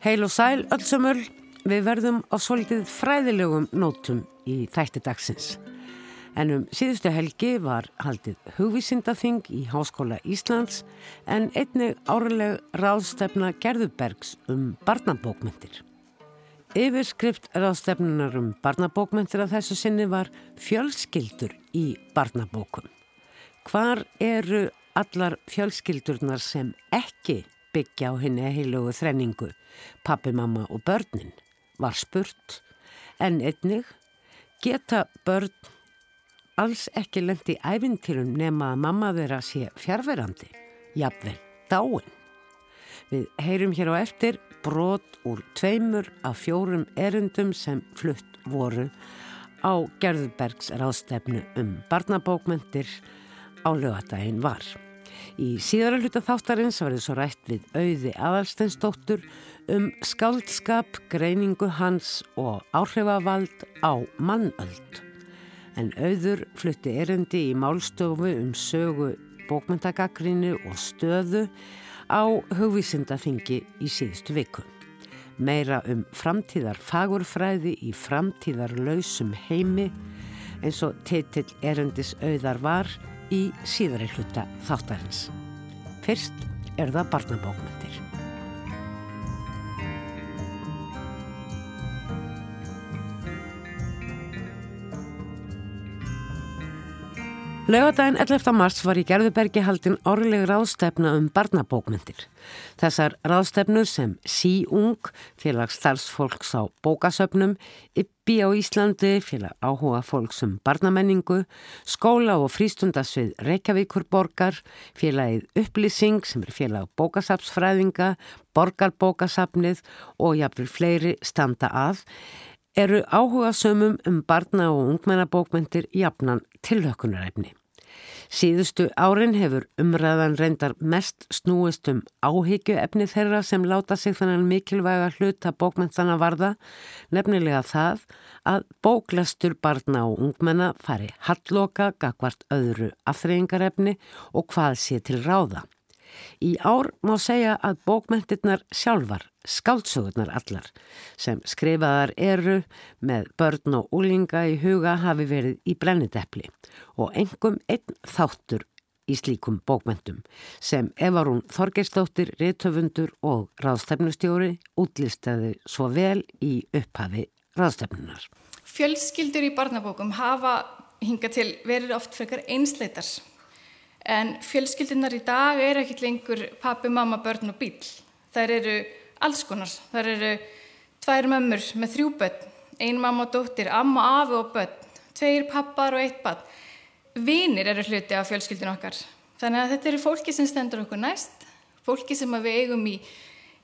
Heil og sæl öllsumul, við verðum á svolítið fræðilegum nótum í þætti dagsins. En um síðustu helgi var haldið hugvísindathing í Háskóla Íslands en einni árileg ráðstefna Gerðubergs um barnabókmyndir. Yfirskrift ráðstefnunar um barnabókmyndir að þessu sinni var fjölskyldur í barnabókum. Hvar eru allar fjölskyldurnar sem ekki byggja á henni heilugu þrenningu, pappi, mamma og börnin, var spurt en einnig geta börn alls ekki lendi í æfintýrum nema að mamma þeirra sé fjárverandi, jafnvel dáin. Við heyrum hér á eftir brot úr tveimur af fjórum erundum sem flutt voru á Gerðurbergs ráðstefnu um barnabókmyndir á lögadaginn var. Í síðara hluta þáttarins þið svo rætt við auði aðalsteinsdóttur um skaldskap, greiningu hans og áhrifavald á mannöld en auður flutti erendi í málstofu um sögu bókmyndagagrinu og stöðu á hugvísindafingi í síðustu viku. Meira um framtíðar fagurfræði í framtíðar lausum heimi eins og titill erendis auðar var í síðari hluta þáttarins. Fyrst er það barnabókmyndir. Laugadaginn 11. mars var í Gerðubergi haldin orðleg ráðstefna um barnabókmyndir. Þessar ráðstefnur sem Sí-ung, félags starfsfólks á bókasöpnum, Ippi á Íslandi, félag áhuga fólks um barnamenningu, skóla og frístundasvið Reykjavíkur borgar, félagið Upplýsing sem er félag bókasapsfræðinga, borgarbókasapnið og jafnvel fleiri standa að, eru áhuga sömum um barna og ungmennabókmyndir jafnan tilhökkunaræfni. Síðustu árin hefur umræðan reyndar mest snúist um áhyggju efni þeirra sem láta sig þannig mikilvæga hluta bókmyndana varða, nefnilega það að bóklastur barna og ungmenna fari halloka gagvart öðru afþreyingarefni og hvað sé til ráða. Í ár má segja að bókmyndirnar sjálfar, skáldsögurnar allar, sem skrifaðar eru með börn og úlinga í huga hafi verið í brennidepli og engum einn þáttur í slíkum bókmyndum sem Evarún Þorgeistóttir, réttöfundur og ráðstefnustjóri útlistaði svo vel í upphafi ráðstefnunar. Fjölskyldur í barnabókum hafa hinga til verið oft frekar einsleitar En fjölskyldunar í dag er ekkit lengur pappi, mamma, börn og bíl. Það eru alls konar. Það eru tvær mömmur með þrjú börn, ein mamma og dóttir, amma, afi og börn, tveir pappar og eitt barn. Vinir eru hluti af fjölskyldun okkar. Þannig að þetta eru fólki sem stendur okkur næst, fólki sem við eigum í,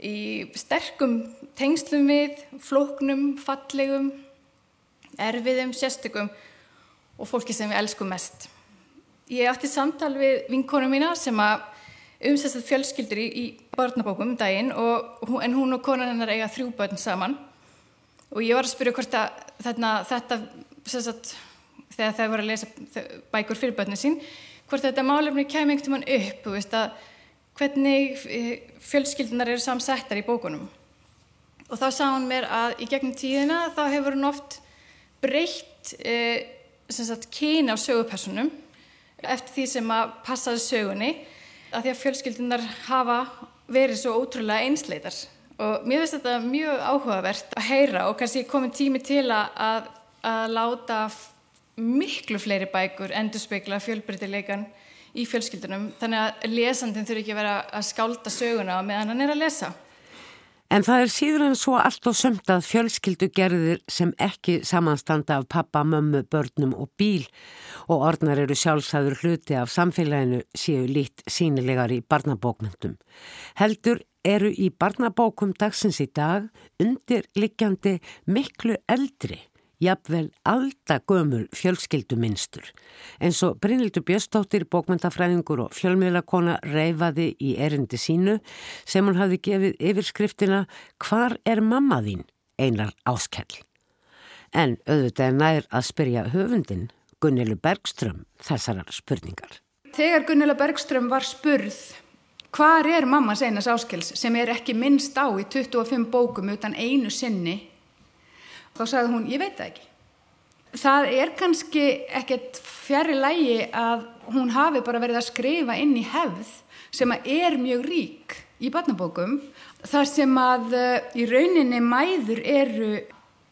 í sterkum tengslum við, flóknum, fallegum, erfiðum, sérstökum og fólki sem við elskum mest. Ég átti samtal við vinkonu mína sem að umsessað fjölskyldur í, í barnabókum um daginn og, en hún og konan hennar eiga þrjú börn saman. Og ég var að spyrja hvort að þarna, þetta sagt, þegar það voru að lesa bækur fyrir börnum sín hvort þetta málefni kemur einhvern veginn upp veist, hvernig eh, fjölskyldunar eru samsettar í bókunum. Og þá sá hún mér að í gegnum tíðina þá hefur hún oft breytt eh, kyni á sögupersonum eftir því sem að passaði sögunni að því að fjölskyldunar hafa verið svo ótrúlega einsleitar. Og mér finnst þetta mjög áhugavert að heyra og kannski komið tími til að, að láta miklu fleiri bækur endur speikla fjölbreytileikan í fjölskyldunum. Þannig að lesandin þurfi ekki að vera að skálda söguna meðan hann er að lesa En það er síður en svo allt og sömt að fjölskyldu gerðir sem ekki samanstanda af pappa, mömmu, börnum og bíl og orðnar eru sjálfsæður hluti af samfélaginu séu lít sínilegar í barnabókmyndum. Heldur eru í barnabókum dagsins í dag undirliggjandi miklu eldri jafnvel aldagömul fjölskylduminstur. En svo Brynildur Björnstóttir, bókmyndafræðingur og fjölmiðlakona reyfaði í erindi sínu sem hún hafi gefið yfirskriftina Hvar er mamma þín? Einar áskell. En auðvitað er nær að spyrja höfundin Gunnilu Bergström þessarar spurningar. Þegar Gunnila Bergström var spurð hvar er mamma Seinas Áskels sem er ekki minnst á í 25 bókum utan einu sinni þá sagði hún, ég veit það ekki. Það er kannski ekkert fjari lægi að hún hafi bara verið að skrifa inn í hefð sem að er mjög rík í barnabókum þar sem að uh, í rauninni mæður eru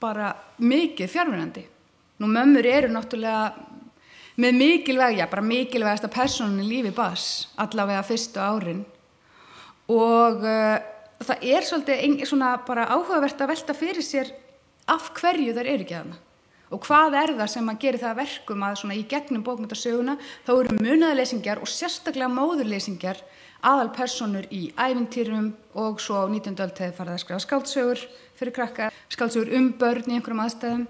bara mikið fjárverandi nú mömmur eru náttúrulega með mikilvæg, já bara mikilvægast að personin lífi bas allavega fyrstu árin. Og uh, það er svolítið svona bara áhugavert að velta fyrir sér af hverju þær eru ekki að hana og hvað er það sem að gera það verkum að svona í gegnum bókmyndasöguna þá eru munaðleysingjar og sérstaklega móðurleysingjar aðal personur í ævintýrum og svo á 19. öll þegar farið að skrifa skáldsögur fyrir krakka, skáldsögur um börn í einhverjum aðstæðum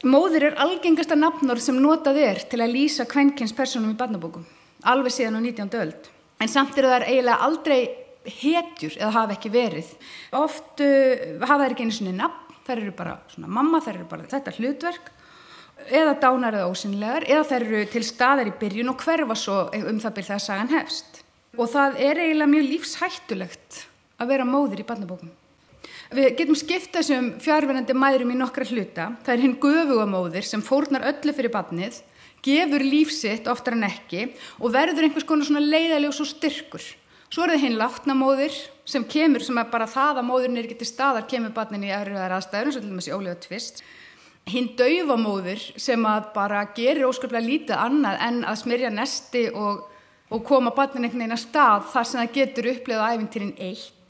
Móður er algengasta nafnor sem notað er til að lýsa kvenkins personum í barnabókum, alveg síðan á 19. öld. En samt eru þær eiginlega aldrei hetjur eða hafa ekki verið. Oft uh, hafa þær ekki einu svona nafn, þær eru bara svona mamma, þær eru bara þetta hlutverk, eða dánar eða ósynlegar, eða þær eru til staðar í byrjun og hverfa svo um það byrð það að sagan hefst. Og það er eiginlega mjög lífshættulegt að vera móður í barnabókum. Við getum skipt þessum fjárverðandi mæðurum í nokkra hluta. Það er hinn göfugamóðir sem fórnar öllu fyrir badnið, gefur lífsitt oftar en ekki og verður einhvers konar leiðaljós og styrkur. Svo er það hinn látnamóðir sem kemur, sem bara það að móðurinn er ekki til staðar, kemur badnin í aðriðar aðstæður, eins og til dæmis í ólega tvist. Hinn dauðamóðir sem að bara gerir óskaplega lítið annað en að smyrja nesti og, og koma badnin einhvern veginn að stað þar sem það getur upplegað æfintýrin eitt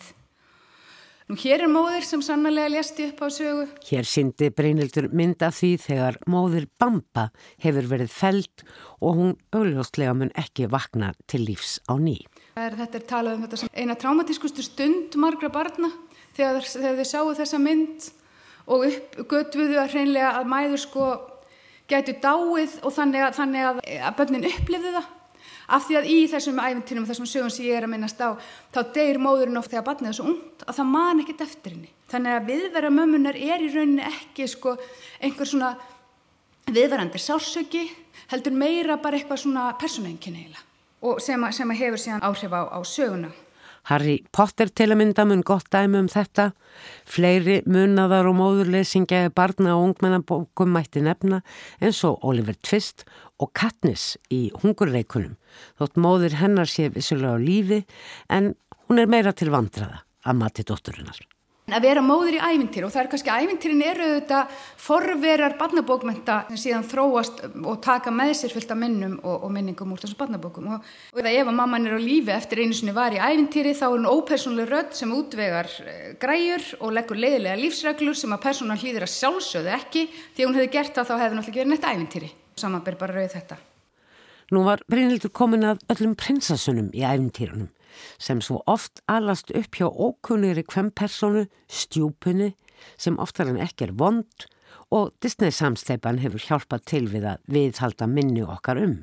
Nú hér er móðir sem sannlega lesti upp á sögu. Hér syndi Brynildur mynda því þegar móðir Bamba hefur verið feld og hún augljóslega mun ekki vakna til lífs á ný. Er, þetta er talað um þetta sem eina traumatískustu stund margra barna þegar, þegar þau sáu þessa mynd og uppgötvuðu að hreinlega að mæður sko getur dáið og þannig að, þannig að, að börnin upplifðu það. Af því að í þessum æfintýrum og þessum sögum sem ég er að minnast á þá deyir móðurinn oft þegar barnið er svo ungt að það man ekkit eftir henni. Þannig að viðvera mömmunar er í rauninni ekki sko einhver svona viðverandi sálsöki heldur meira bara eitthvað svona persónuenginni og sem að, sem að hefur síðan áhrif á, á söguna Harry Potter til að mynda mun gott dæmi um þetta. Fleiri munnaðar og móðurleysingja barna og ungmennabókum mætti nefna eins og Oliver Twist og Katniss í hungurreikunum. Þótt móður hennar sé vissulega á lífi en hún er meira til vandraða að mati dótturinnar að vera móður í ævintýri og það er kannski að ævintýrin eru þetta forverar barnabókmenta sem síðan þróast og taka með sér fylgta minnum og, og minningum úr þessum barnabókum. Og, og ef að mamman er á lífi eftir einu sinni var í ævintýri þá er hún ópersonlega rödd sem útvegar eh, græjur og leggur leiðilega lífsreglur sem að personan hlýðir að sjálfsögðu ekki. Því hún hefði gert það þá hefði náttúrulega verið neitt ævintýri. Samanber bara rauð þetta Nú var Brynildur komin að öllum prinsessunum í ævintýrunum sem svo oft alast upp hjá ókunniri kvempersonu, stjúpunni, sem oftar en ekki er vond og Disney samsleipan hefur hjálpað til við að viðhalda minni okkar um,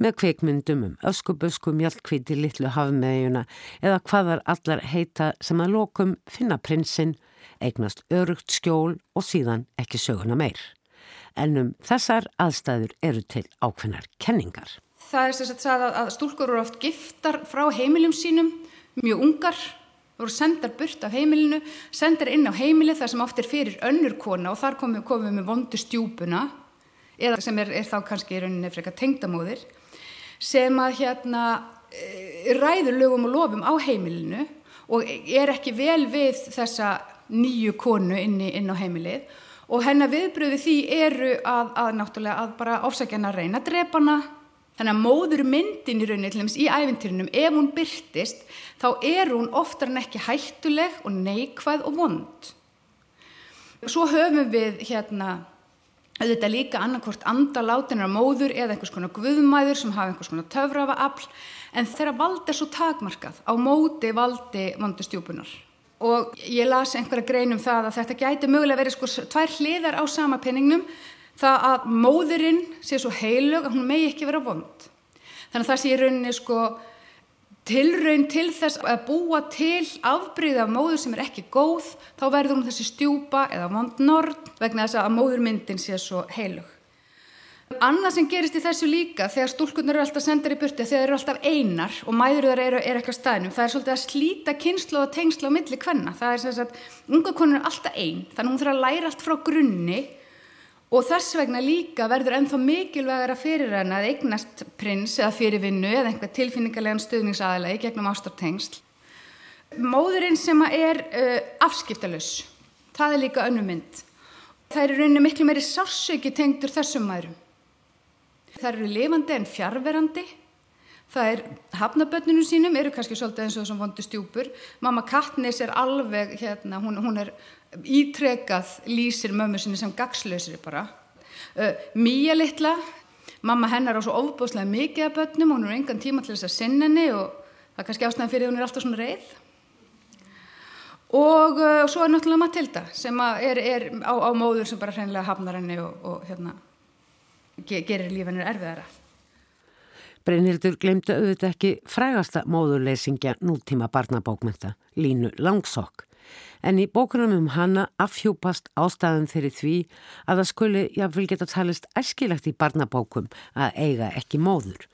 með kveikmyndum um öskubösku, mjölkvíti, litlu hafmeðjuna eða hvaðar allar heita sem að lokum finna prinsinn, eignast örugt skjól og síðan ekki söguna meir. En um þessar aðstæður eru til ákveðnar kenningar. Það er þess að það að stúlkur eru oft giftar frá heimilum sínum, mjög ungar, voru sendar burt af heimilinu, sendar inn á heimili þar sem oft er fyrir önnur kona og þar komum við með vondu stjúpuna, eða sem er, er þá kannski í rauninni frekar tengdamóðir, sem að hérna eh, ræður lögum og lofum á heimilinu og er ekki vel við þessa nýju konu inn, í, inn á heimilið og hennar viðbröði því eru að, að náttúrulega að bara ofsækjana reyna drepana Þannig að móður myndin í rauninni til dæmis í æfintýrinum, ef hún byrtist, þá er hún oftar en ekki hættuleg og neikvæð og vond. Svo höfum við hérna, auðvitað líka annarkvort andalátinar móður eða einhvers konar guðmæður sem hafa einhvers konar töfrafa afl, en þeirra valdi er svo takmarkað á móti valdi vondustjúpunar. Og ég las einhverja greinum það að þetta gæti mögulega verið sko tvær hliðar á sama penningnum, það að móðurinn sé svo heilug að hún megi ekki vera vond. Þannig að það sé í rauninni sko tilraun til þess að búa til afbríði af móður sem er ekki góð, þá verður hún þessi stjúpa eða vond nord vegna þess að móðurmyndin sé svo heilug. Annað sem gerist í þessu líka þegar stúlkunar eru alltaf sendar í burti þegar þeir eru alltaf einar og mæður eru, eru eitthvað staðnum það er svolítið að slíta kynslu og tengslu á milli hvenna það er sem sagt, unga konur er alltaf einn þannig hún þarf að læra allt frá grunni og þess vegna líka verður ennþá mikilvægara fyrir henn að eignast prins eða fyrirvinnu eða einhver tilfinningarlegan stuðningsaðilegi gegnum ástartengsl. Móðurinn sem er uh, afskiptalus það er líka önnumynd það er rauninni miklu meiri sársöki tengdur þessum mærum Það eru lifandi en fjárverandi. Það er hafnabönnunum sínum, eru kannski svolítið eins og þessum vondu stjúpur. Mamma Katniss er alveg, hérna, hún, hún er ítrekað lýsir mömmu sinni sem gagslausri bara. Uh, Míja litla, mamma hennar á svo ofbúslega mikið af bönnum, hún er engan tíma til þess að sinna henni og það er kannski ástæðan fyrir hún er alltaf svona reið. Og uh, svo er náttúrulega Matilda sem er, er á, á móður sem bara hreinlega hafnar henni og, og hérna gerir lífanir erfiðara. Brynhildur glemdi auðvitað ekki frægasta móðurleysingja nútíma barnabókmynda, Línu Langsokk. En í bókunum um hana afhjúpast ástæðan fyrir því að það skuli jáfnvel geta talist æskilagt í barnabókum að eiga ekki móður.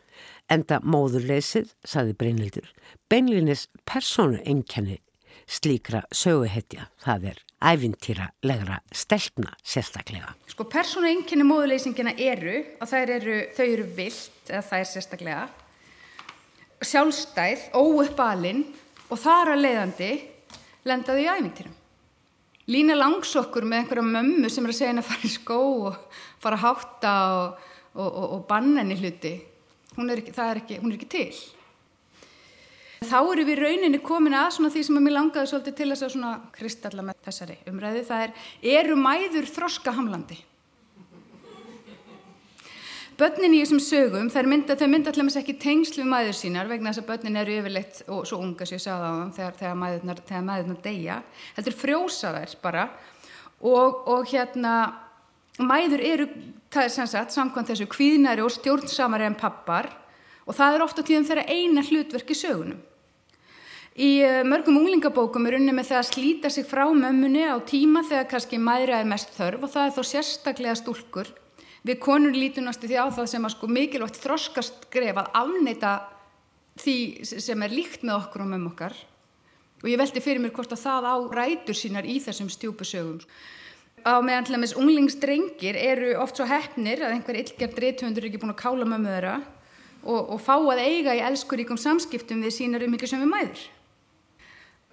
Enda móðurleysið, saði Brynhildur, beinlinis persónu enkenni slíkra söguhetja. Það er æfintýralegra stelpna sérstaklega. Sko persónu enginni móðuleysingina eru og eru, þau eru vilt eða það er sérstaklega sjálfstæð, óuppalinn og þar að leiðandi lendaðu í æfintýrum. Lína langsokkur með einhverja mömmu sem er að segja henni að fara í skó og fara að hátta og, og, og, og banna henni hluti, hún er, ekki, er ekki, hún er ekki til. Þá eru við rauninni komin að svona því sem að mér langaði svolítið til þess að svona kristalla með þessari umræði. Það er, eru mæður þroska hamlandi? Bönnin í þessum sögum, þau mynda, mynda allir ekki tengslu við mæður sínar vegna þess að bönnin eru yfirleitt og svo unga sem ég sagði á þeim þegar, þegar mæðurnar, mæðurnar deyja. Þetta er frjósaverð bara og, og hérna mæður eru, það er sem sagt, samkvæmt þessu kvíðnæri og stjórnsamari en pappar og það er ofta tíðan þeirra eina hlutverk í sögunum. Í eh, mörgum unglingabókum er unni með það að slíta sig frá mömmunni á tíma þegar kannski mæra er mest þörf og það er þó sérstaklega stúlkur. Við konur lítunast því á það sem að sko mikilvægt þroskast gref að afneita því sem er líkt með okkur og mömmu okkar og ég veldi fyrir mér hvort að það á rætur sínar í þessum stjúpusögum. Á meðan til dæmis unglingsdrengir eru oft svo hefnir að einhver illgjart reythundur er ekki búin að kála mömmu þeirra og, og fá að eiga í elskuríkum samskiptum við sínar um miklu sem við mæður.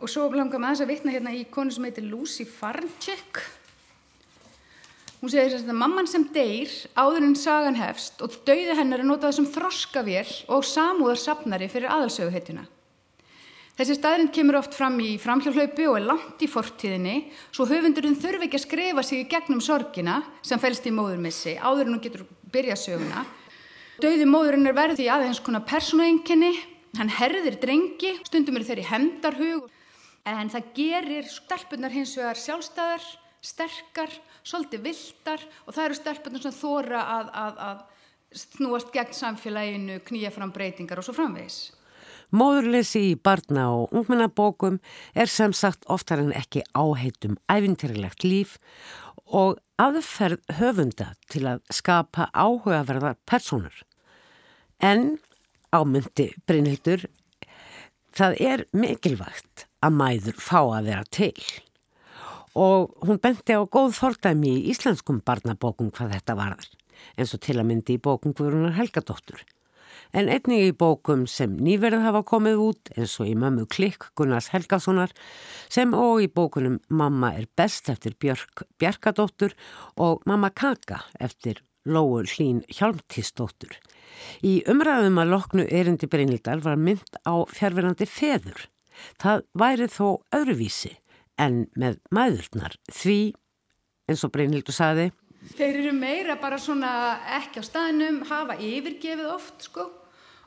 Og svo langar maður þess að vitna hérna í konu sem heitir Lucy Farncheck. Hún segir þess að mamman sem deyr áður en sagan hefst og dauði hennar er notað sem þroskavél og samúðar sapnari fyrir aðalsöguhetjuna. Þessi staðrind kemur oft fram í framhjálplaupi og er langt í fortíðinni svo höfundurinn þurfi ekki að skrifa sig í gegnum sorgina sem fælst í móðurmissi áður en hún getur byrjað söguna. Dauði móðurinn er verði aðeins konar persónuenginni, hann herðir drengi, stundum eru þeirri hendarhug en það gerir stelpunar hins vegar sjálfstæðar, sterkar, svolítið viltar og það eru stelpunar sem þóra að, að, að snúast gegn samfélaginu, knýja fram breytingar og svo framvegis. Móðurleysi í barna og ungmennabókum er sem sagt oftar en ekki áheitum æfintirilegt líf og aðferð höfunda til að skapa áhugaverðar personur. En ámyndi Brynhildur, það er mikilvægt að mæður fá að vera til. Og hún benti á góð fordæmi í íslenskum barnabókum hvað þetta varðar, eins og til að myndi í bókum Guðrunar Helgadóttur. En einnig í bókum sem nýverð hafa komið út, eins og í Mömmu Klikk Gunnars Helgasonar, sem og í bókunum Mamma er best eftir Björk Bjarkadóttur og Mamma Kaka eftir Lóur Hlín Hjálmtísdóttur. Í umræðum að loknu erindi Brynildal var mynd á fjárverandi feður Það væri þó öðruvísi en með maðurnar því, eins og Brynhildur saði, Þeir eru meira bara svona ekki á staðnum, hafa yfirgefið oft sko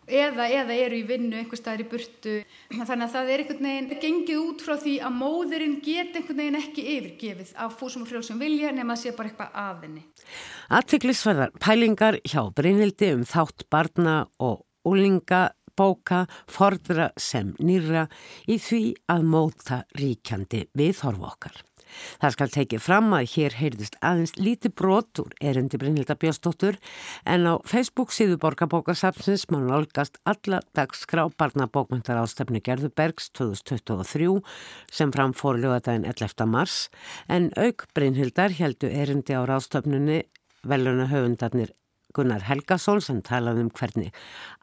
eða, eða eru í vinnu einhver staðir í burtu. Þannig að það er einhvern veginn gengið út frá því að móðurinn get einhvern veginn ekki yfirgefið af fósum og frjóðsum vilja nema að sé bara eitthvað aðinni. Aðtiklisverðar pælingar hjá Brynhildi um þátt barna og úlinga bóka fordra sem nýra í því að móta ríkjandi viðhorfu okkar. Það skal tekið fram að hér heyrðist aðeins líti brot úr erindi Brynhilda Björnsdóttur en á Facebook síðu borgarbókarsapsins má nálgast alla dagskrá barnabókmyndar ástefnu Gerðubergs 2023 sem framfór lögadaginn 11. mars en auk Brynhildar heldu erindi á rástefnunni veluna höfundarnir Gunnar Helgason sem talaði um hvernig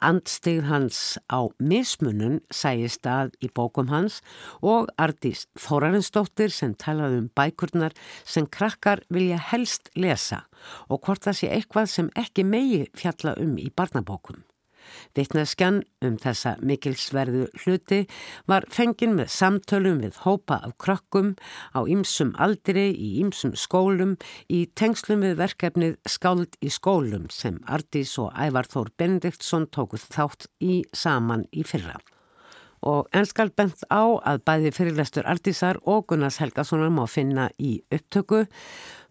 andstigð hans á mismunun sæist að í bókum hans og Ardís Þórarinsdóttir sem talaði um bækurnar sem krakkar vilja helst lesa og hvort það sé eitthvað sem ekki megi fjalla um í barnabókum. Vittneskjan um þessa mikilsverðu hluti var fengin með samtölum við hópa af krökkum á ýmsum aldri í ýmsum skólum í tengslum við verkefnið Skáld í skólum sem Ardís og Ævar Þór Benediktsson tókuð þátt í saman í fyrra. Og enskal bent á að bæði fyrirlestur Ardísar og Gunnars Helgasonar má finna í upptöku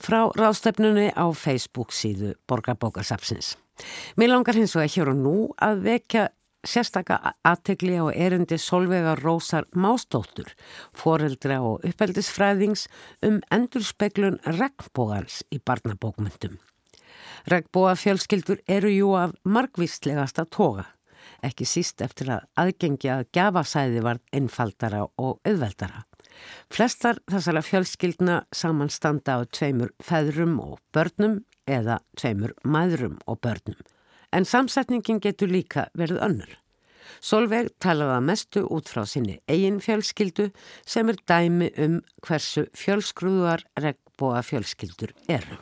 frá rástefnunni á Facebook síðu Borgarbókarsapsins. Mér langar hins vegar hér og nú að vekja sérstaka aðtegli á erundi Solveigar Rósar Mástóttur, foreldra og uppeldisfræðings um endurspeglun regnbógans í barnabókmyndum. Regnbóa fjölskyldur eru jú af margvíslegasta toga, ekki síst eftir að aðgengja að gafasæði var einfaldara og auðveldara. Flestar þessara fjölskyldna samanstanda á tveimur feðrum og börnum eða tveimur maðurum og börnum. En samsetningin getur líka verið önnur. Solveig talaða mestu út frá sinni eigin fjölskyldu sem er dæmi um hversu fjölskruðar regnbóa fjölskyldur eru.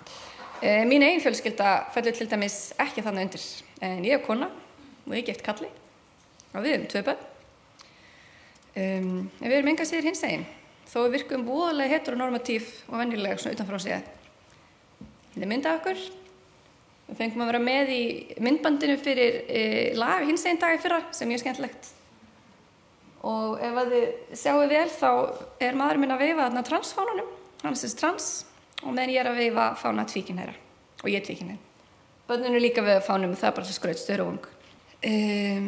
E, mín eigin fjölskylda fellur til dæmis ekki þannig undir. En ég er kona og ég geft kalli og við erum tvei börn. Um, en við erum enga sér hins eginn. Þó við virkum voðalega heteronormatív og vennilega svona utanfrá sig Þetta er mynda okkur. Við fengum að vera með í myndbandinu fyrir e, lag hins einn dagi fyrra sem er skemmtilegt. Og ef að þið sjáu vel þá er maður minn að veifa þarna transfánunum, hann er trans og meðan ég er að veifa fána tvíkinhæra og ég er tvíkinhæra. Bönnun er líka við að fánum og það er bara skröðt störu og ung. Um,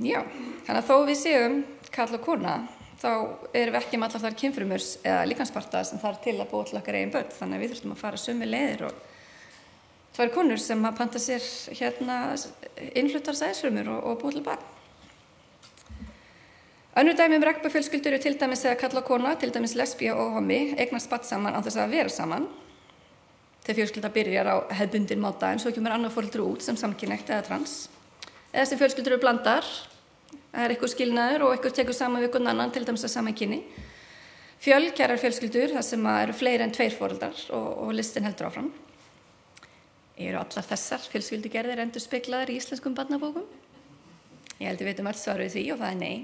já, þannig að þó við séum kall og kona þá erum við ekki með allar þar kynfrumurs eða líkansparta sem þarf til að búa til okkar eigin börn. Þannig að við þurftum að fara sömu leiðir og tvær konur sem að panta sér hérna innhlutar sæðisfrumur og, og búa til barn. Önnur dæmi um regnbúfjölskyldur eru til dæmis að kalla kona, til dæmis lesbí og homi, eignast spatt saman á þess að vera saman. Þegar fjölskylda byrjar á hefbundin máta en svo kemur annar fólkdur út sem samkynægt eða trans eða þessi fjölskyldur eru blandar. Það er eitthvað skilnaður og eitthvað tekur saman við einhvern annan til dæmis að saman kynni fjölkjærar fjölskyldur það sem eru fleiri en tveir fóröldar og, og listin heldur áfram. Eru allar þessar fjölskyldugerðir endur speiklaðar í íslenskum barnabókum? Ég held að við veitum alls svaruð því og það er nei.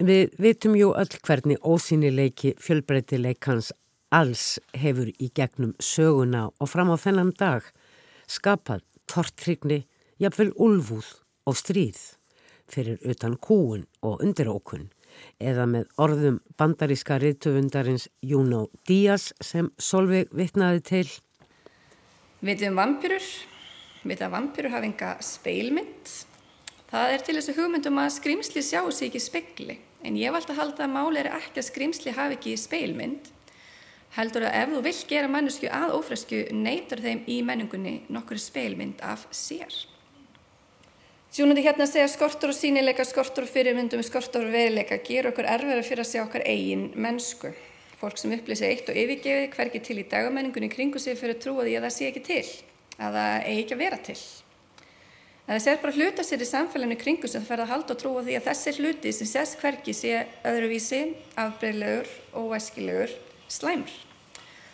Við veitum jú öll hvernig ósýnileiki fjölbreytileikans alls hefur í gegnum söguna og fram á þennan dag skapað tortrygni, jafnvel ulvúð og stríð fyrir utan kúun og undirókun eða með orðum bandaríska riðtöfundarins Juno Díaz sem Solveig vittnaði til. Við um vampyrur, við að vampyrur hafa enga speilmynd. Það er til þessu hugmyndum að skrimsli sjáu sig ekki spekli en ég vald að halda að máli er ekki að skrimsli hafi ekki speilmynd. Heldur að ef þú vill gera mannesku að ófresku neytur þeim í menningunni nokkur speilmynd af sér. Sjónandi hérna segja skortur og sínileika, skortur og fyrirmyndum, skortur og veðileika gerur okkur erfiðar fyrir að sjá okkar eigin mennsku. Fólk sem upplýsi eitt og yfirgefið hverki til í dagamenningunni kringu sig fyrir að trúa því að það sé ekki til, að það eigi ekki að vera til. Að það sér bara hluta sér í samfélaginu kringu sem það fer að halda og trúa því að þessi hluti sem sést hverki sé öðruvísi, afbreyðlegur og væskilegur slæmur.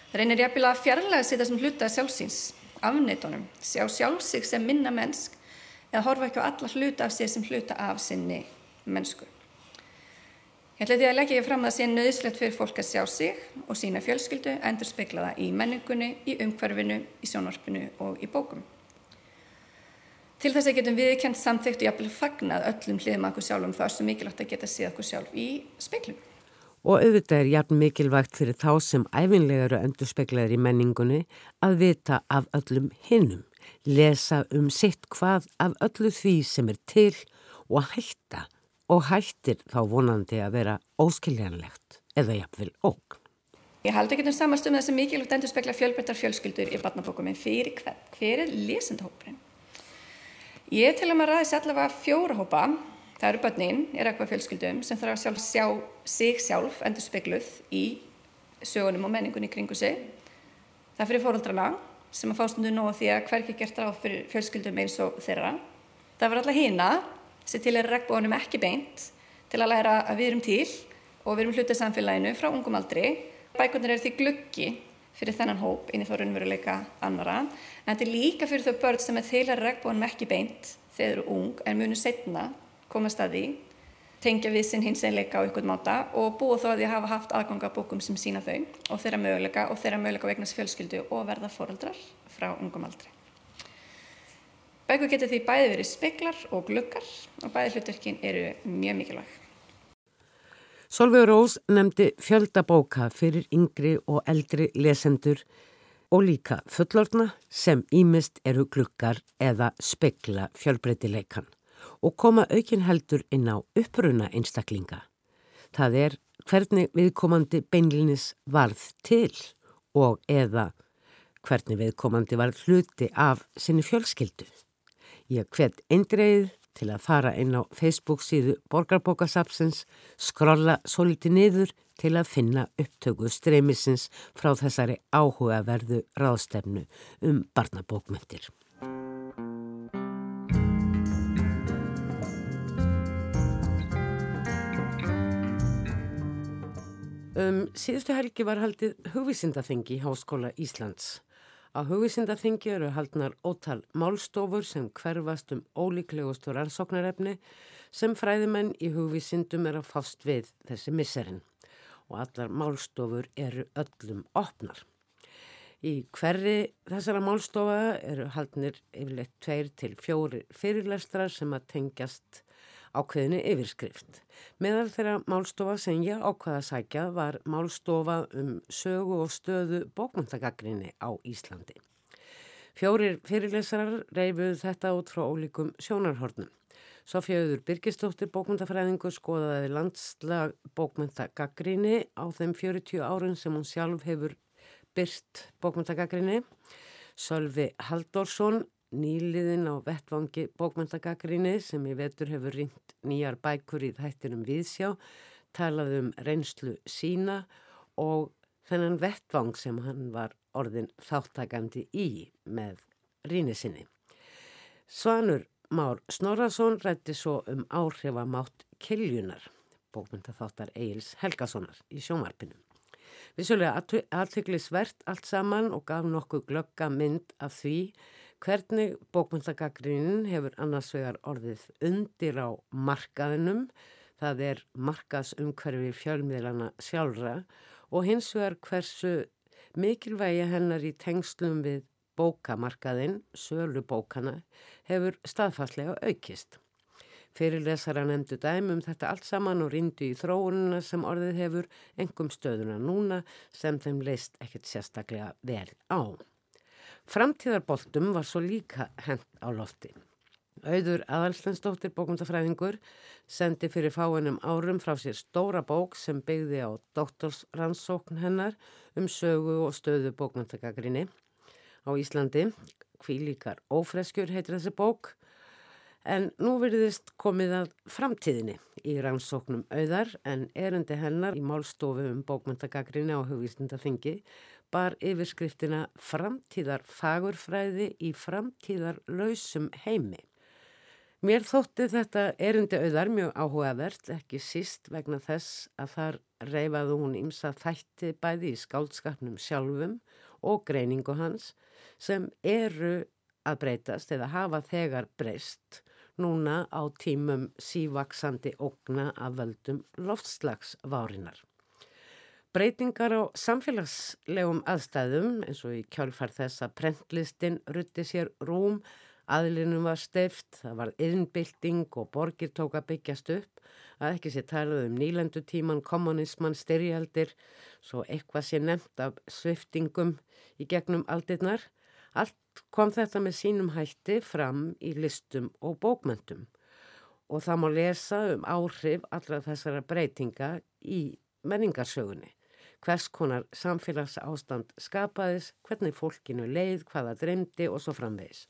Það reynir jafnvel að fjarlæga sér þessum hluta sjálfsins, afneitunum, sjá sjálfsig sem minna mennsk eða horfa ekki á alla hluta af sér sem hluta af sinni mennsku. Ég ætla því að leggja ég fram að það sé nöðslegt fyrir fólk að sjá sig og sína fjölskyldu endur speiklaða í menningunni, í umhverfinu, í sjónvarpinu og í bókum. Til þess að getum við kent samþygt og jafnvel fagnað öllum hliðum að okkur sjálfum þá er svo mikilvægt að geta séð okkur sjálf í speiklum. Og auðvitað er jafn mikilvægt fyrir þá sem æfinlega eru endur speiklaðir í menningunni að vita af öllum hinnum lesa um sitt hvað af öllu því sem er til og hætta og hættir þá vonandi að vera óskiljanlegt eða jafnvel ógn. Ég haldi ekki um samast um þess að mikilvægt endur spekla fjölbreyttar fjölskyldur í barnabókum en fyrir hver, hver er lesendahópurinn? Ég til að maður ræðis allavega fjóra hópa, það eru börnin, er eitthvað fjölskyldum sem þarf að sjálf, sjá sig sjálf endur spekluð í sögunum og menningunni kringu sig. Það fyrir fóröldrana sem að fástundu nóg því að hverki gert ráð fyrir fjölskyldum eins og þeirra. Það var alltaf hýna sem til er regnbónum ekki beint til að læra að við erum til og við erum hlutið samfélaginu frá ungum aldri. Bækurnar er því gluggi fyrir þennan hóp inn í þá raunveruleika annara en þetta er líka fyrir þau börn sem er þeirra regnbónum ekki beint þegar þau eru ung en munu setna komast að því tengja við sinn hins einleika á ykkur máta og búa þó að því að hafa haft aðganga bókum sem sína þau og þeirra möguleika og þeirra möguleika vegnast fjölskyldu og verða foreldrar frá ungum aldri. Bækur getur því bæði verið speklar og gluggar og bæði hlutverkin eru mjög mikilvæg. Solveig Rós nefndi fjöldabóka fyrir yngri og eldri lesendur og líka fullorna sem ímist eru glukkar eða spekla fjölbreytileikan og koma aukin heldur inn á uppruna einstaklinga. Það er hvernig viðkomandi beinlinis varð til og eða hvernig viðkomandi var hluti af sinni fjölskyldu. Ég hvet eindreið til að fara inn á Facebook síðu Borgarbókasapsins, skrolla svo litið niður til að finna upptöku streymisins frá þessari áhugaverðu ráðstefnu um barnabókmyndir. Um, síðustu helgi var haldið hugvísindaþengi í Háskóla Íslands. Á hugvísindaþingi eru haldnar ótal málstofur sem hverfast um ólíklegustu rannsóknarefni sem fræðimenn í hugvísindum er að fást við þessi misserinn og allar málstofur eru öllum opnar. Í hverri þessara málstofa eru haldnir yfirleitt tveir til fjóri fyrirlestrar sem að tengjast ákveðinu yfirskrift. Meðal þeirra málstofa sem ég ákvaða að sækja var málstofa um sögu og stöðu bókmyndagaggrinni á Íslandi. Fjórir fyrirlesarar reyfuð þetta út frá ólíkum sjónarhornum. Sofjaður Birgistóttir bókmyndafræðingu skoðaði landslag bókmyndagaggrinni á þeim 40 árun sem hún sjálf hefur byrst bókmyndagaggrinni. Sölvi Haldorsson nýliðin á vettvangi bókmyndagaggrinni sem í vetur hefur ringt nýjar bækur í þættinum viðsjá, talaði um reynslu sína og þennan vettvang sem hann var orðin þáttakandi í með ríni sinni. Svanur Már Snorarsson rætti svo um áhrifamátt Kiljunar, bókmyndaþáttar Eils Helgasonar í sjómarpinu. Vissulega aðtöklisvert allt saman og gaf nokkuð glögga mynd af því hvernig bókmyndagagrinin hefur annars vegar orðið undir á markaðinum, það er markaðsumhverfi fjölmiðlana sjálfra og hins vegar hversu mikilvægi hennar í tengslum við bókamarkaðin, sölu bókana, hefur staðfastlega aukist. Fyrirlesara nefndu dæmum þetta allt saman og rindu í þróununa sem orðið hefur engum stöðuna núna sem þeim leist ekkert sérstaklega vel á. Framtíðarboltum var svo líka hent á lofti. Auður Adalstensdóttir bókmyndafræðingur sendi fyrir fáinum árum frá sér stóra bók sem byggði á doktorsrannsókn hennar um sögu og stöðu bókmyndagagrinni á Íslandi. Kvílíkar ófreskjur heitir þessi bók en nú verðist komið að framtíðinni í rannsóknum auðar en erundi hennar í málstofu um bókmyndagagrinni á hugvíslindaþingi bar yfirskriftina Framtíðar fagurfræði í framtíðar lausum heimi. Mér þótti þetta erindi auðar mjög áhugavert, ekki síst vegna þess að þar reyfaðu hún ímsa þætti bæði í skáldskapnum sjálfum og greiningu hans sem eru að breytast eða hafa þegar breyst núna á tímum sívaksandi ógna af völdum loftslagsvárinar. Breytingar á samfélagslegum aðstæðum eins og í kjálfar þess að prentlistin rutti sér rúm, aðlinum var steift, það var yðnbilding og borgir tók að byggjast upp, að ekki sé talað um nýlendutíman, kommunisman, styrjaldir, svo eitthvað sé nefnt af sviftingum í gegnum aldirnar. Allt kom þetta með sínum hætti fram í listum og bókmöntum og það má lesa um áhrif allra þessara breytinga í menningarsögunni hvers konar samfélags ástand skapaðis, hvernig fólkinu leið, hvaða dreymdi og svo framvegis.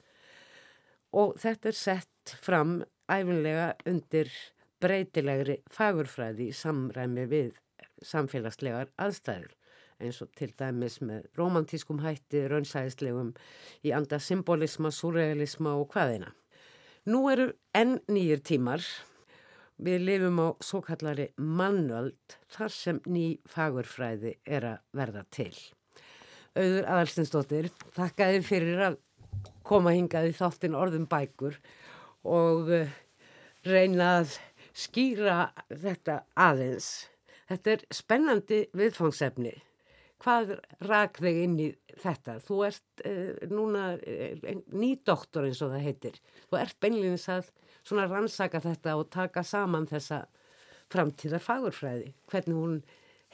Og þetta er sett fram æfinlega undir breytilegri fagurfræði í samræmi við samfélagslegar aðstæður eins og til dæmis með romantískum hætti, raunsæðislegum í anda symbolisma, surrealisma og hvaðina. Nú eru enn nýjir tímar. Við lifum á svo kallari mannöld þar sem ný fagurfræði er að verða til. Auður Adalstinsdóttir, þakkaði fyrir að koma hingað í þáttin orðum bækur og eh, reyna að skýra þetta aðeins. Þetta er spennandi viðfangsefni. Hvað rak þig inn í þetta? Þú ert uh, núna uh, nýdoktor eins og það heitir. Þú ert beinleginis að rannsaka þetta og taka saman þessa framtíðar fagurfræði. Hvernig hún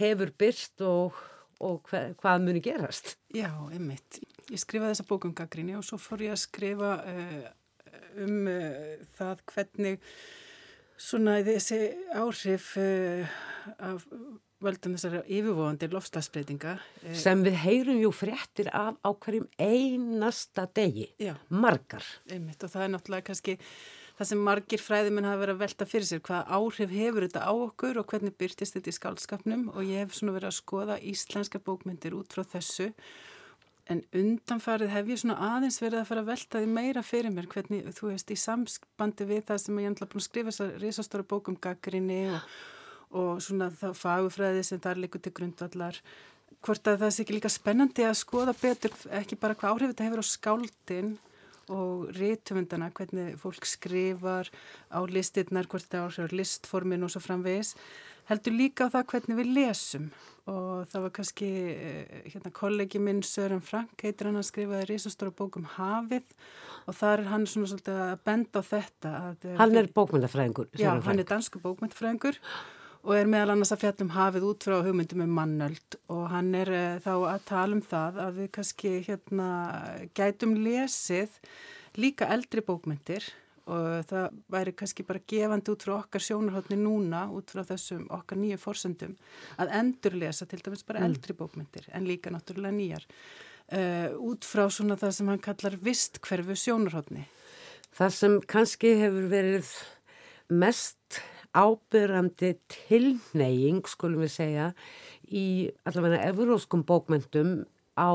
hefur byrst og, og hva, hvað muni gerast? Já, einmitt. Ég skrifaði þessa bókum gaggrinni og svo fór ég að skrifa uh, um það hvernig svona þessi áhrif af völdum þessari yfirvóðandi lofslagsbreytinga. Sem við heyrum jú fréttir af á hverjum einasta degi, Já, margar. Einmitt og það er náttúrulega kannski það sem margir fræðimenn hafa verið að velta fyrir sér, hvaða áhrif hefur þetta á okkur og hvernig byrtist þetta í skálskapnum og ég hef svona verið að skoða íslenska bókmyndir út frá þessu. En undanfarið hef ég svona aðeins verið að fara að velta því meira fyrir mér hvernig, þú veist, í samspandi við það sem ég er búin að skrifa þessar risastóra bókum gaggrinni og og svona það fagufræði sem þar likur til grundvallar. Hvort að það sé ekki líka spennandi að skoða betur ekki bara hvað áhrif þetta hefur á skáldin og rítumundana, hvernig fólk skrifar á listirnar, hvort þetta áhrif á listformin og svo framvegis heldur líka á það hvernig við lesum. Og það var kannski eh, hérna kollegi minn Sören Frank heitir hann að skrifaði risastóra bókum Hafið og þar er hann svona svolítið að benda á þetta að, Hann er bókmyndafræðingur Já, hann er dansku bókmyndafræðingur og er meðal annars að fjallum hafið út frá hugmyndum um mannöld og hann er uh, þá að tala um það að við kannski hérna gætum lesið líka eldri bókmyndir og það væri kannski bara gefandi út frá okkar sjónarhóttni núna út frá þessum okkar nýju fórsöndum að endurlesa til dæmis bara mm. eldri bókmyndir en líka náttúrulega nýjar uh, út frá svona það sem hann kallar vistkverfu sjónarhóttni. Það sem kannski hefur verið mest ábyrrandi tilneying, skulum við segja, í allavega evróskum bókmyndum á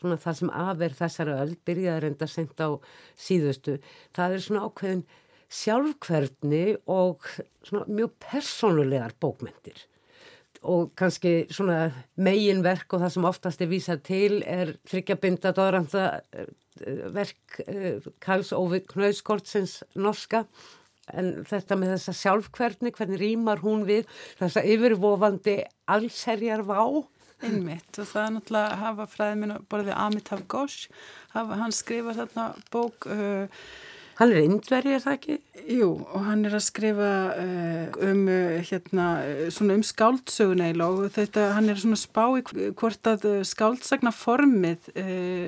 svona það sem aðverð þessara öll, byrjaði reynda að senda á síðustu. Það er svona ákveðin sjálfkverðni og svona mjög personulegar bókmyndir og kannski svona meginverk og það sem oftast er vísað til er þryggjabinda dóðranda eh, verk eh, Karls Óvi Knauðskortsins norska en þetta með þessa sjálfkverðni, hvernig rýmar hún við þessa yfirvofandi allserjar vá? Einmitt og það er náttúrulega að hafa fræðið minn borðið Amitav Ghosh, hann skrifa þarna bók uh, Hann er indverið, er það ekki? Jú, og hann er að skrifa uh, um, uh, hérna, svona um skáldsögun eila og þetta, hann er svona spá í hvort að skáldsagna formið uh,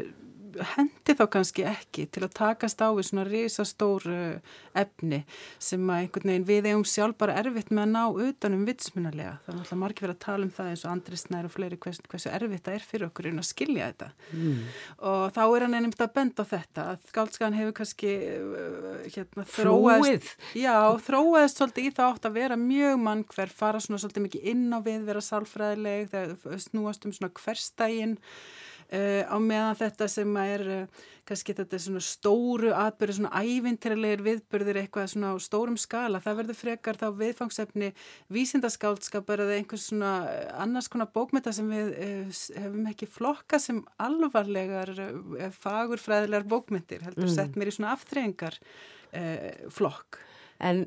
hendi þá kannski ekki til að takast á við svona risastór efni sem að einhvern veginn við eigum sjálf bara erfitt með að ná utanum vitsmunarlega. Það er náttúrulega margir verið að tala um það eins og Andri Snær og fleiri hvers, hversu erfitt það er fyrir okkur að skilja þetta. Mm. Og þá er hann einnig að benda á þetta að skáldskan hefur kannski uh, hérna, þróaðist, já, þróaðist svolítið í það átt að vera mjög mann hver fara svona svolítið mikið inn á við, vera sálfræðileg, snúast um svona hverstæginn Uh, á meðan þetta sem er uh, kannski þetta svona stóru atbyrðu, svona ævintirleir viðbyrðir eitthvað svona á stórum skala, það verður frekar þá viðfangsefni vísindaskálskapar eða einhvers svona eh, annars konar bókmynda sem við uh, hefum ekki flokka sem alvarlegar fagurfræðilegar bókmyndir, heldur mm. sett mér í svona aftreyingar flokk. En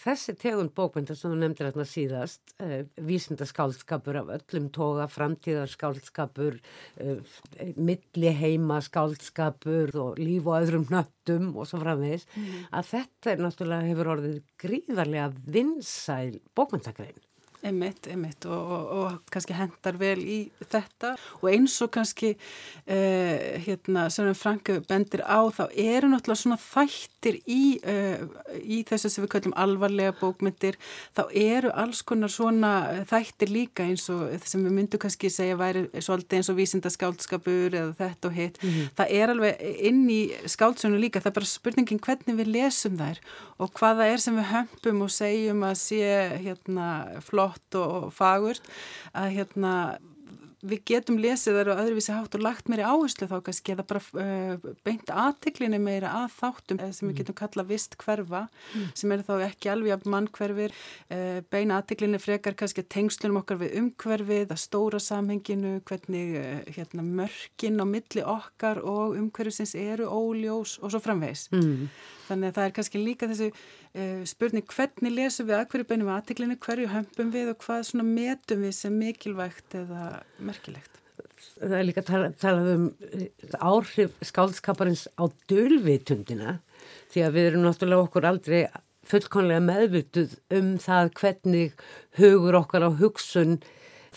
þessi tegund bókmynda sem þú nefndir hérna síðast, uh, vísindaskálskapur af öllum toga, framtíðarskálskapur, uh, milliheima skálskapur og líf og öðrum nöttum og svo framvegis, mm. að þetta er náttúrulega hefur orðið gríðarlega vinsæl bókmyndagrein. Einmitt, einmitt og, og, og kannski hendar vel í þetta. Og eins og kannski uh, hérna sem Frank bendir á þá eru náttúrulega svona þættir í, uh, í þessu sem við kallum alvarlega bókmyndir. Þá eru alls konar svona þættir líka eins og sem við myndum kannski segja væri svolítið eins og vísinda skáldskapur eða þetta og hitt. Mm -hmm. það er alveg inn í skáldsönu líka það er bara spurningin hvernig við lesum þær og hvaða er sem við hömpum og segjum að sé hérna flott flott og fagurt að hérna við getum lesið þar og öðruvísi hátt og lagt meiri áherslu þá kannski eða bara uh, beint aðtiklinni meira að þáttum sem við mm. getum kalla vist hverfa mm. sem er þá ekki alveg að mann hverfir uh, beina aðtiklinni frekar kannski tengslunum okkar við umhverfið að stóra samhenginu, hvernig uh, hérna, mörkin á milli okkar og umhverfisins eru óljós og svo framvegs mm. þannig að það er kannski líka þessi spurning hvernig lesum við að hverju beinum aðtiklinni, hverju hömpum við og hvað svona metum við sem mikilvægt eða merkilegt. Það er líka talað tala um eh, áhrif skálskaparins á dölvitundina því að við erum náttúrulega okkur aldrei fullkonlega meðvituð um það hvernig hugur okkar á hugsun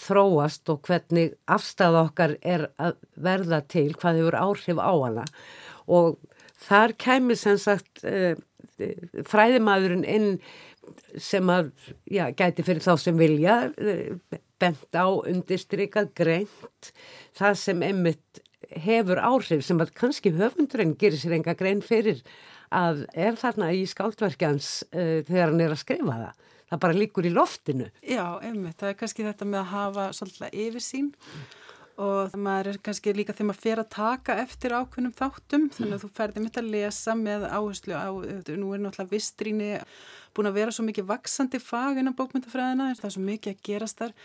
þróast og hvernig afstæða okkar er að verða til hvað hefur áhrif á hana og þar kemur sem sagt eh, fræðimaðurinn inn sem að, já, gæti fyrir þá sem vilja eh, bent á undistrykað greint það sem einmitt hefur áhrif sem að kannski höfundurinn gerir sér enga grein fyrir að er þarna í skáldverkjans uh, þegar hann er að skrifa það. Það bara líkur í loftinu. Já, einmitt. Það er kannski þetta með að hafa svolítið yfirsýn og maður er kannski líka þegar maður fer að taka eftir ákveðnum þáttum þannig að þú ferði mitt að lesa með áherslu á, nú er náttúrulega vistríni búin að vera svo mikið vaksandi fag innan bókmyndafræðina, það er svo mikið að gerast þar.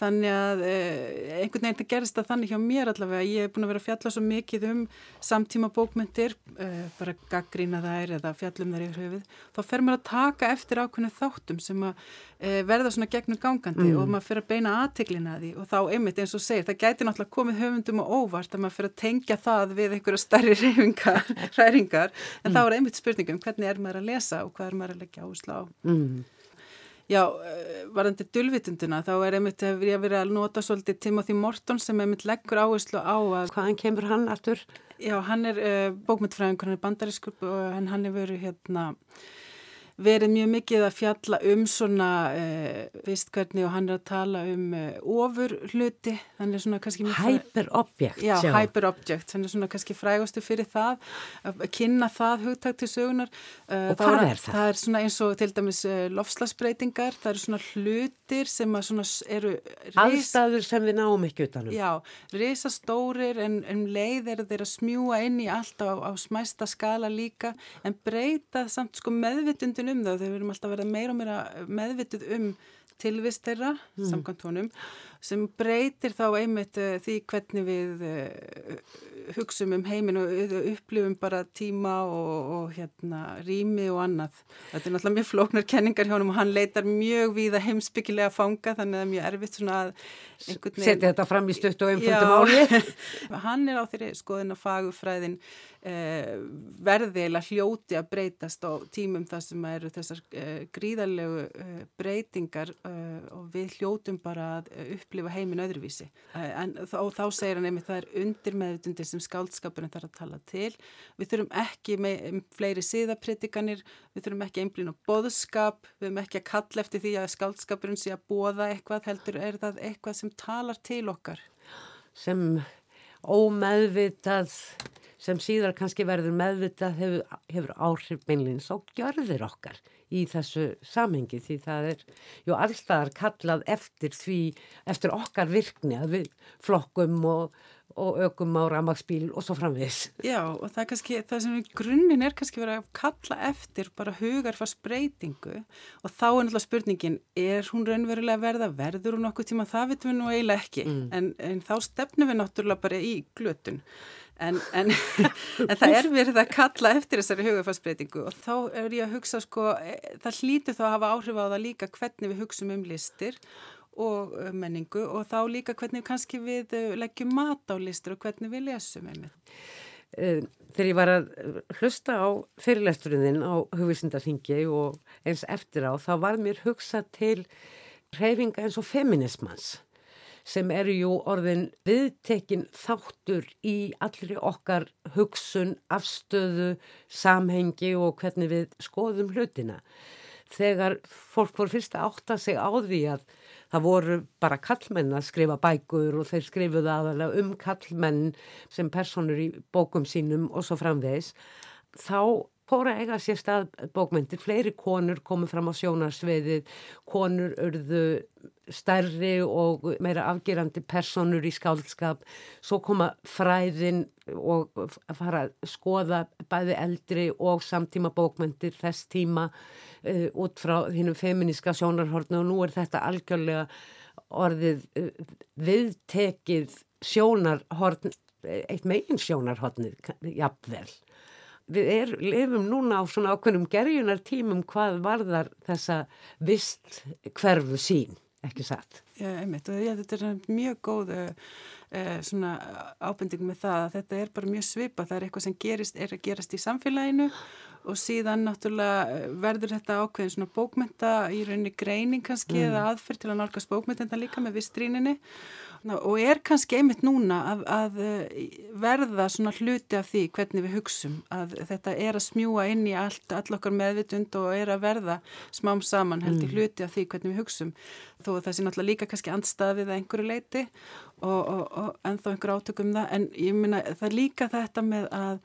Þannig að eh, einhvern veginn gerist það þannig hjá mér allavega. Ég hef búin að vera að fjalla svo mikið um samtíma bókmyndir eh, bara gaggrína þær eða fjallum þær í höfuð. Þá fer maður að taka eftir ákveðinu þáttum sem að eh, verða svona gegnum gangandi mm. og maður fer að beina aðtiklina því. Og þá einmitt eins og segir, það gæti náttúrulega komið höfundum og óvart að maður fer að tengja það við einhverja starri reyfingar hræringar, en mm. þá er einmitt spurningum hvernig er maður að lesa og hvað er maður að leggja áslá mm. Já, eh, varðandi dulvitunduna þá er einmitt, hefur ég verið að nota svolítið Timothy Morton sem einmitt leggur áherslu á að... Hvaðan kemur hann aftur? Já, hann er uh, bókmyndfræðingur, hann er bandarískur og hann hefur verið hérna verið mjög mikið að fjalla um svona uh, vist hvernig og hann er að tala um uh, ofur hluti. Þannig svona kannski Hyperobjekt Já, hyperobjekt, þannig svona kannski frægustu fyrir það, að kynna það hugtakt til sögunar uh, Og hvað er, það? Það er svona eins og til dæmis lofslagsbreytingar, það eru svona hlutir sem að svona eru Allstaður sem við náum ekki utanum Já, risastórir en um leið eru þeir að smjúa inn í allt á, á smæsta skala líka en breyta samt sko meðvitundinu um það þegar við erum alltaf vera meira og meira meðvitið um tilvist þeirra mm. samkvæmt honum sem breytir þá einmitt uh, því hvernig við uh, hugsum um heimin og upplifum bara tíma og, og hérna rými og annað. Þetta er náttúrulega mjög flóknar kenningar hjá hann og hann leitar mjög við að heimsbyggilega fanga þannig að það er mjög erfitt svona að Setja þetta fram í stutt og umfjöndum áli. hann er á þeirri skoðin að fagufræðin eh, verði eða hljóti að breytast á tímum þar sem eru þessar eh, gríðarlegu eh, breytingar eh, og við hljótum bara að upplifa heimin öðruvísi. Eh, en, og þá segir hann einmitt það er undir meðutundir sem skálskapurinn þarf að tala til. Við þurfum ekki með fleiri síðapritikanir, við þurfum ekki einblín á boðskap, við þurfum ekki að kalla eftir því að skálskapurinn sé að bóða eitthvað, heldur er það eitthvað sem talar til okkar. Sem ómeðvitað, sem síðar kannski verður meðvitað hefur, hefur áhrif beinleins og gjörðir okkar í þessu samengi því það er ju allstaðar kallað eftir því, eftir okkar virkni að við flokkum og og ökum á ramagsbíl og svo framviðis. Já og það er kannski, það sem í grunninn er kannski verið að kalla eftir bara hugarfars breytingu og þá er náttúrulega spurningin, er hún raunverulega verða, verður hún okkur tíma, það vitum við nú eiginlega ekki, mm. en, en þá stefnum við náttúrulega bara í glötun. En, en, en það er verið að kalla eftir þessari hugafarsbreytingu og þá er ég að hugsa sko, e, það hlýtur þá að hafa áhrif á það líka hvernig við hugsaum um listir og uh, menningu og þá líka hvernig kannski við uh, leggjum mat á listur og hvernig við lesum einmitt. Þegar ég var að hlusta á fyrirlesturinn á hugvísindarþingi og eins eftir á þá var mér hugsað til reyfinga eins og feminismans sem eru jú orðin viðtekin þáttur í allri okkar hugsun, afstöðu, samhengi og hvernig við skoðum hlutina. Þegar fólk voru fyrst að átta sig á því að það voru bara kallmenn að skrifa bækur og þeir skrifuðu aðalega um kallmenn sem personur í bókum sínum og svo framvegis, þá fóra eiga sér stað bókmyndir, fleiri konur komið fram á sjónarsveiðið, konur urðu stærri og meira afgerandi personur í skáldskap, svo koma fræðin og fara að skoða bæði eldri og samtíma bókmyndir þess tíma uh, út frá þínum feminíska sjónarhornu og nú er þetta algjörlega orðið uh, viðtekið sjónarhorn, eitt megin sjónarhornið, jafnvel við er, lifum núna á svona ákveðnum gerjunar tímum hvað varðar þessa vist hverfu sín, ekki satt. Já, einmitt og ég, þetta er mjög góð uh, svona ábending með það að þetta er bara mjög svipa, það er eitthvað sem gerist, er að gerast í samfélaginu og síðan náttúrulega verður þetta ákveðin svona bókmynda í rauninni greining kannski mm. eða aðferð til að nálgast bókmynda líka með vistríninni og er kannski einmitt núna að, að eh, verða svona hluti af því hvernig við hugsum að þetta er að smjúa inn í allt, all okkar meðvitund og er að verða smám saman held í mm. hluti af því hvernig við hugsum þó að það sé náttúrulega líka kannski andstafið að einhverju leiti og, og, og ennþá einhver átökum það en ég minna það líka þetta með að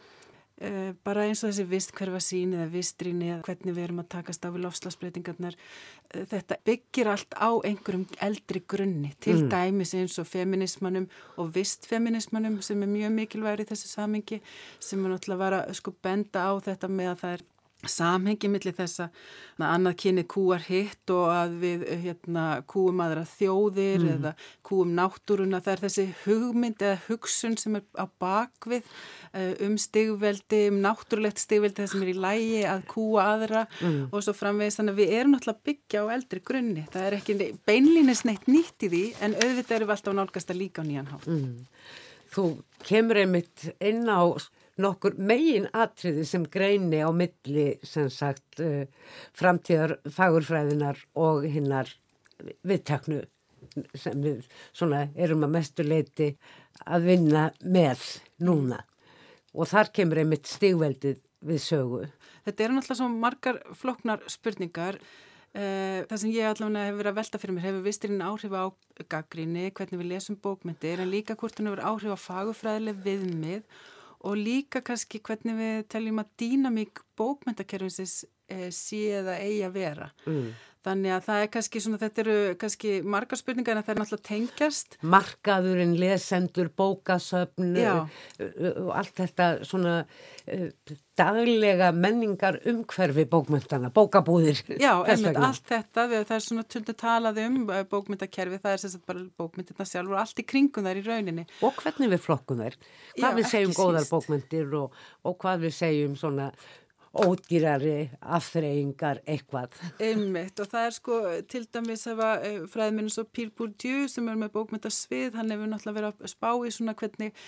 bara eins og þessi vist hverfa sín eða vistrinni eða hvernig við erum að takast á við lofslagsbreytingarnar uh, þetta byggir allt á einhverjum eldri grunni til mm. dæmis eins og feminismanum og vistfeminismanum sem er mjög mikilvægur í þessu samingi sem er náttúrulega að vara sko benda á þetta með að það er samhengi millir þessa annað kynni kúar hitt og að við hérna, kúum aðra þjóðir mm. eða kúum náttúruna það er þessi hugmynd eða hugsun sem er á bakvið eh, um stigveldi, um náttúrulegt stigveldi það sem er í lægi að kúa aðra mm. og svo framvegist þannig að við erum náttúrulega byggja á eldri grunni það er ekki beinlínis neitt nýtt í því en auðvitað eru við alltaf nálgast að líka á nýjan hálf mm. Þú kemur einmitt inn á nokkur megin atriði sem greini á milli sem sagt uh, framtíðar fagurfræðinar og hinnar viðtaknu sem við svona erum að mestu leiti að vinna með núna og þar kemur einmitt stigveldið við sögu. Þetta eru náttúrulega svo margar floknar spurningar uh, það sem ég allavega hefur verið að velta fyrir mér hefur vistirinn áhrif á gaggríni, hvernig við lesum bókmyndir en líka hvort hann hefur áhrif á fagurfræðileg viðmið og líka kannski hvernig við teljum að dýnamík bókmyndakerfinsins eh, sé eða eigi að vera. Mm. Þannig að það er kannski svona, þetta eru kannski margar spurningar en það er náttúrulega tengjast. Markaðurinn, lesendur, bókasöfn og allt þetta svona daglega menningar umhverfi bókmyndana, bókabúðir. Já, einmitt allt þetta, það er svona töldu talað um bókmyndakerfi, það er sérstaklega bara bókmyndina sjálf og allt í kringum þær í rauninni. Og hvernig við flokkum þær, hvað Já, við segjum góðar síst. bókmyndir og, og hvað við segjum svona ódýrari afþreyingar eitthvað. Einmitt og það er sko til dæmis að eh, fræðminn svo Pír Búrdjú sem er með bókmyndasvið, hann hefur náttúrulega verið að spá í svona hvernig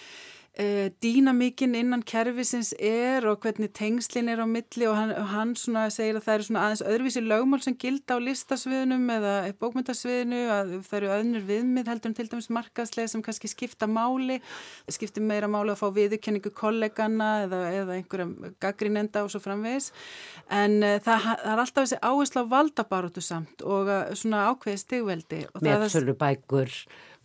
uh, dýnamíkin innan kervisins er og hvernig tengslinn er á milli og hann, hann segir að það eru aðeins öðruvísi lögmál sem gilda á listasviðunum eða bókmyndasviðinu að það eru öðnur viðmið heldur en til dæmis markaðslega sem kannski skipta máli. Skipti meira máli að fá viðurkenningu kollegana eða, eða einhverja gaggrínenda og svo framvegis. En uh, það, það er alltaf þessi áherslu á valdabarótu samt og uh, svona ákveði stigveldi Metsölu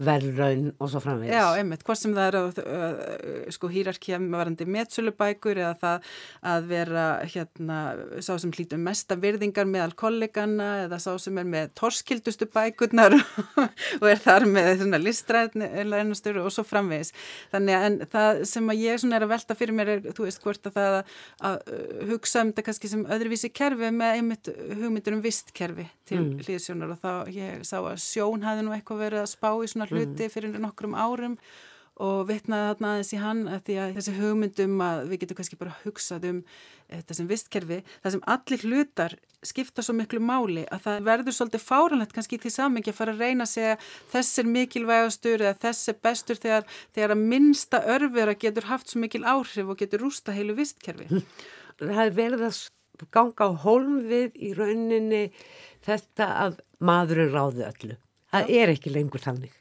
verðraun og svo framvegis. Já, einmitt, hvort sem það er uh, uh, sko hýrarkja varandi metsölubækur eða það að vera hérna, sá sem hlítum mesta virðingar meðal kollegana eða sá sem er með torskildustu bækurnar og er þar með svona listræðnastur og svo framvegis. Þannig að það sem að ég er að velta fyrir mér er, þú veist, hvort að það að, að hugsa um þetta kannski sem öðruvísi kerfi með einmitt hugmyndur um vistkerfi til mm. hlýðsjónar og þá ég sá að sjón hafi nú eitthvað verið að spá í svona hluti mm. fyrir nokkrum árum og vitnaði þarna aðeins í hann að því að þessi hugmyndum að við getum kannski bara hugsað um þetta sem vistkerfi, það sem allir hlutar skipta svo miklu máli að það verður svolítið fáranlegt kannski í því samengi að fara að reyna að segja þess er mikilvægastur eða þess er bestur þegar, þegar að minnsta örfera getur haft svo mikil áhrif og getur rústa heilu vistkerfi. Það er verið að ganga á holm við í rauninni þetta að maðurinn ráði öllu. Það er ekki lengur þannig.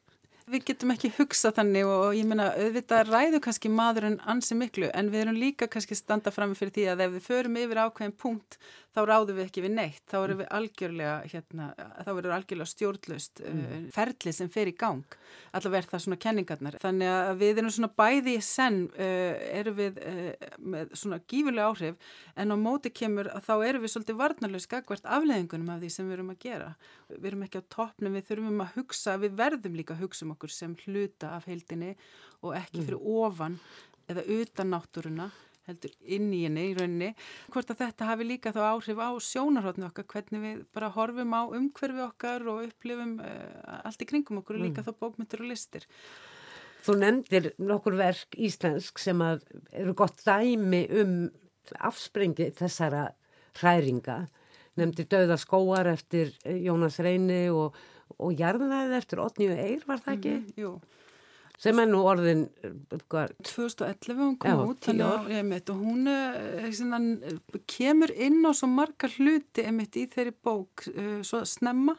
Við getum ekki hugsað þannig og ég meina auðvitað ræðu kannski maðurinn ansi miklu en við erum líka kannski standa fram fyrir því að ef við förum yfir ákveðin punkt þá ráðum við ekki við neitt, þá erum við algjörlega, hérna, þá verður algjörlega stjórnlaust mm. uh, ferli sem fer í gang, allavega er það svona kenningarnar. Þannig að við erum svona bæði í senn, uh, erum við uh, með svona gífurlega áhrif en á móti kemur að þá erum við svolítið varnarlega skakvært afleðingunum af því sem við erum að gera. Við erum ekki á toppnum, við þurfum að hugsa, við verðum líka að hugsa um okkur sem hluta af heildinni og ekki mm. fyrir ofan eða utan náttúruna heldur inn í henni í rauninni hvort að þetta hafi líka þá áhrif á sjónarhóttinu okkar hvernig við bara horfum á umhverfi okkar og upplifum uh, allt í kringum okkur og líka mm. þá bókmyndir og listir Þú nefndir nokkur verk íslensk sem að eru gott dæmi um afsprengi þessara hræringa nefndir Dauða skóar eftir Jónas Reyni og, og Jarnæði eftir Otníu Eir var það ekki? Mm, jú sem er nú orðin hvar? 2011 hún kom Já, út þannig, einmitt, og hún er, svona, kemur inn á svo marga hluti einmitt, í þeirri bók uh, svo snemma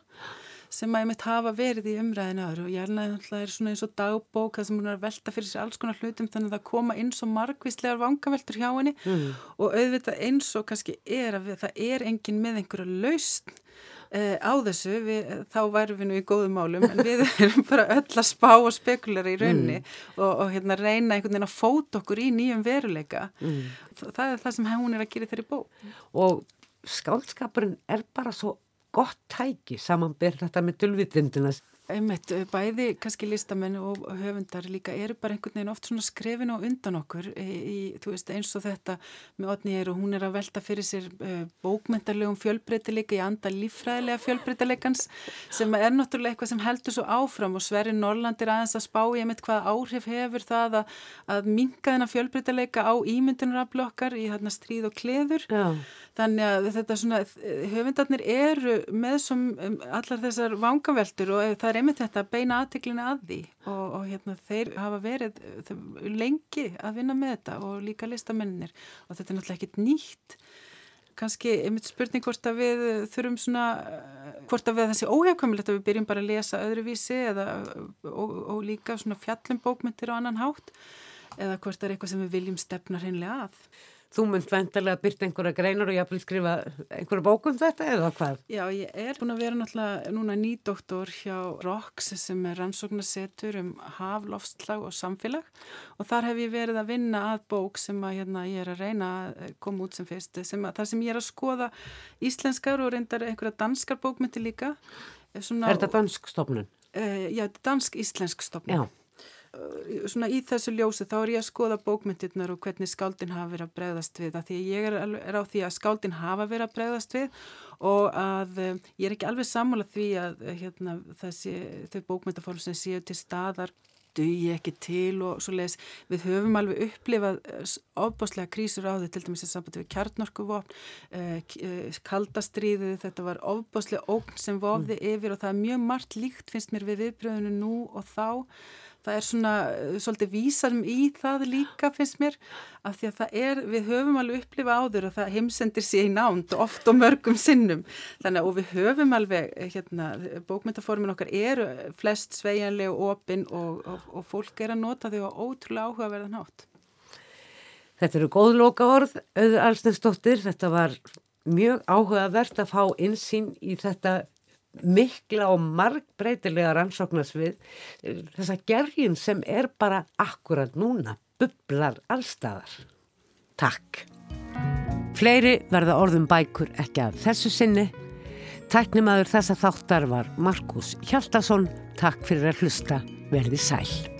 sem að einmitt hafa verið í umræðinu og ég er svona eins og dagbók það sem hún er að velta fyrir sér alls konar hlutum þannig að það koma inn svo margvíslegar vangaveltur hjá henni mm. og auðvitað eins og kannski er að það er engin með einhverju lausn Uh, á þessu, við, þá værum við nú í góðum málum, en við erum bara öll að spá og spekulera í raunni mm. og, og hérna reyna einhvern veginn að fóta okkur í nýjum veruleika mm. það er það sem hún er að gera þeirri bó og skálskapurinn er bara svo gott tæki samanbyrð þetta með dulvitvindunas Einmitt, bæði kannski listamenn og höfundar líka eru bara einhvern veginn oft svona skrefin og undan okkur í, þú veist eins og þetta með Otni er og hún er að velta fyrir sér uh, bókmyndarlegum fjölbreytileika í anda líffræðilega fjölbreytileikans sem er náttúrulega eitthvað sem heldur svo áfram og Sverri Norrland er aðeins að spá ég mitt hvað áhrif hefur það að, að minka þennan fjölbreytileika á ímyndunaraflokkar í þarna stríð og kleður Já. þannig að þetta svona höfundarnir eru með um, allar þessar vangaveltur og það er einmitt þetta beina aðtiklina að því og, og hérna þeir hafa verið lengi að vinna með þetta og líka listamennir og þetta er náttúrulega ekkit nýtt. Kannski einmitt spurning hvort að við þurfum svona, hvort að við þessi óhefkamilegt að við byrjum bara að lesa öðruvísi eða, og, og líka svona fjallum bókmyndir á annan hátt eða hvort það er eitthvað sem við viljum stefna hreinlega að Þú mynd vendarlega að byrta einhverja greinar og ég að skrifa einhverja bókum þetta eða hvað? Já, ég er búin að vera náttúrulega núna nýdoktor hjá ROX sem er rannsóknarsetur um haflofslag og samfélag og þar hef ég verið að vinna að bók sem að hérna, ég er að reyna að koma út sem fyrst sem að, þar sem ég er að skoða íslenskar og reyndar einhverja danskar bókmyndi líka. Svona, er þetta dansk stofnun? Uh, já, dansk-íslensk stofnun. Já svona í þessu ljósi þá er ég að skoða bókmyndirnar og hvernig skáldin hafa verið að bregðast við að því að ég er, er á því að skáldin hafa verið að bregðast við og að eh, ég er ekki alveg sammála því að eh, hérna, þessi, þau bókmyndaform sem séu til staðar dugi ekki til og svo leiðis við höfum alveg upplifað eh, ofbáslega krísur á þau til dæmis að sambandi við kjartnorkuvopn kaldastriðið, þetta var ofbáslega ógn sem vofði mm. yfir og það er mjög margt líkt finnst mér við viðbröðinu nú og þá það er svona eh, svolítið vísarum í það líka finnst mér af því að það er, við höfum alveg upplifa áður og það heimsendir sér í nánd oft og mörgum sinnum. Þannig að við höfum alveg eh, hérna, bókmyndaformin okkar eru flest sveianlega og opinn og, og, og fólk er að nota þau á ótrúlega áhugaverðan hátt. Þetta eru góð loka orð, auður Alsnefsdóttir, þetta var mjög áhugavert að fá insýn í þetta mikla og margbreytilega rannsóknarsvið þessa gergin sem er bara akkurat núna, bublar allstaðar. Takk. Fleiri verða orðum bækur ekki að þessu sinni. Tæknimaður þessa þáttar var Markus Hjaldarsson. Takk fyrir að hlusta. Verði sæl.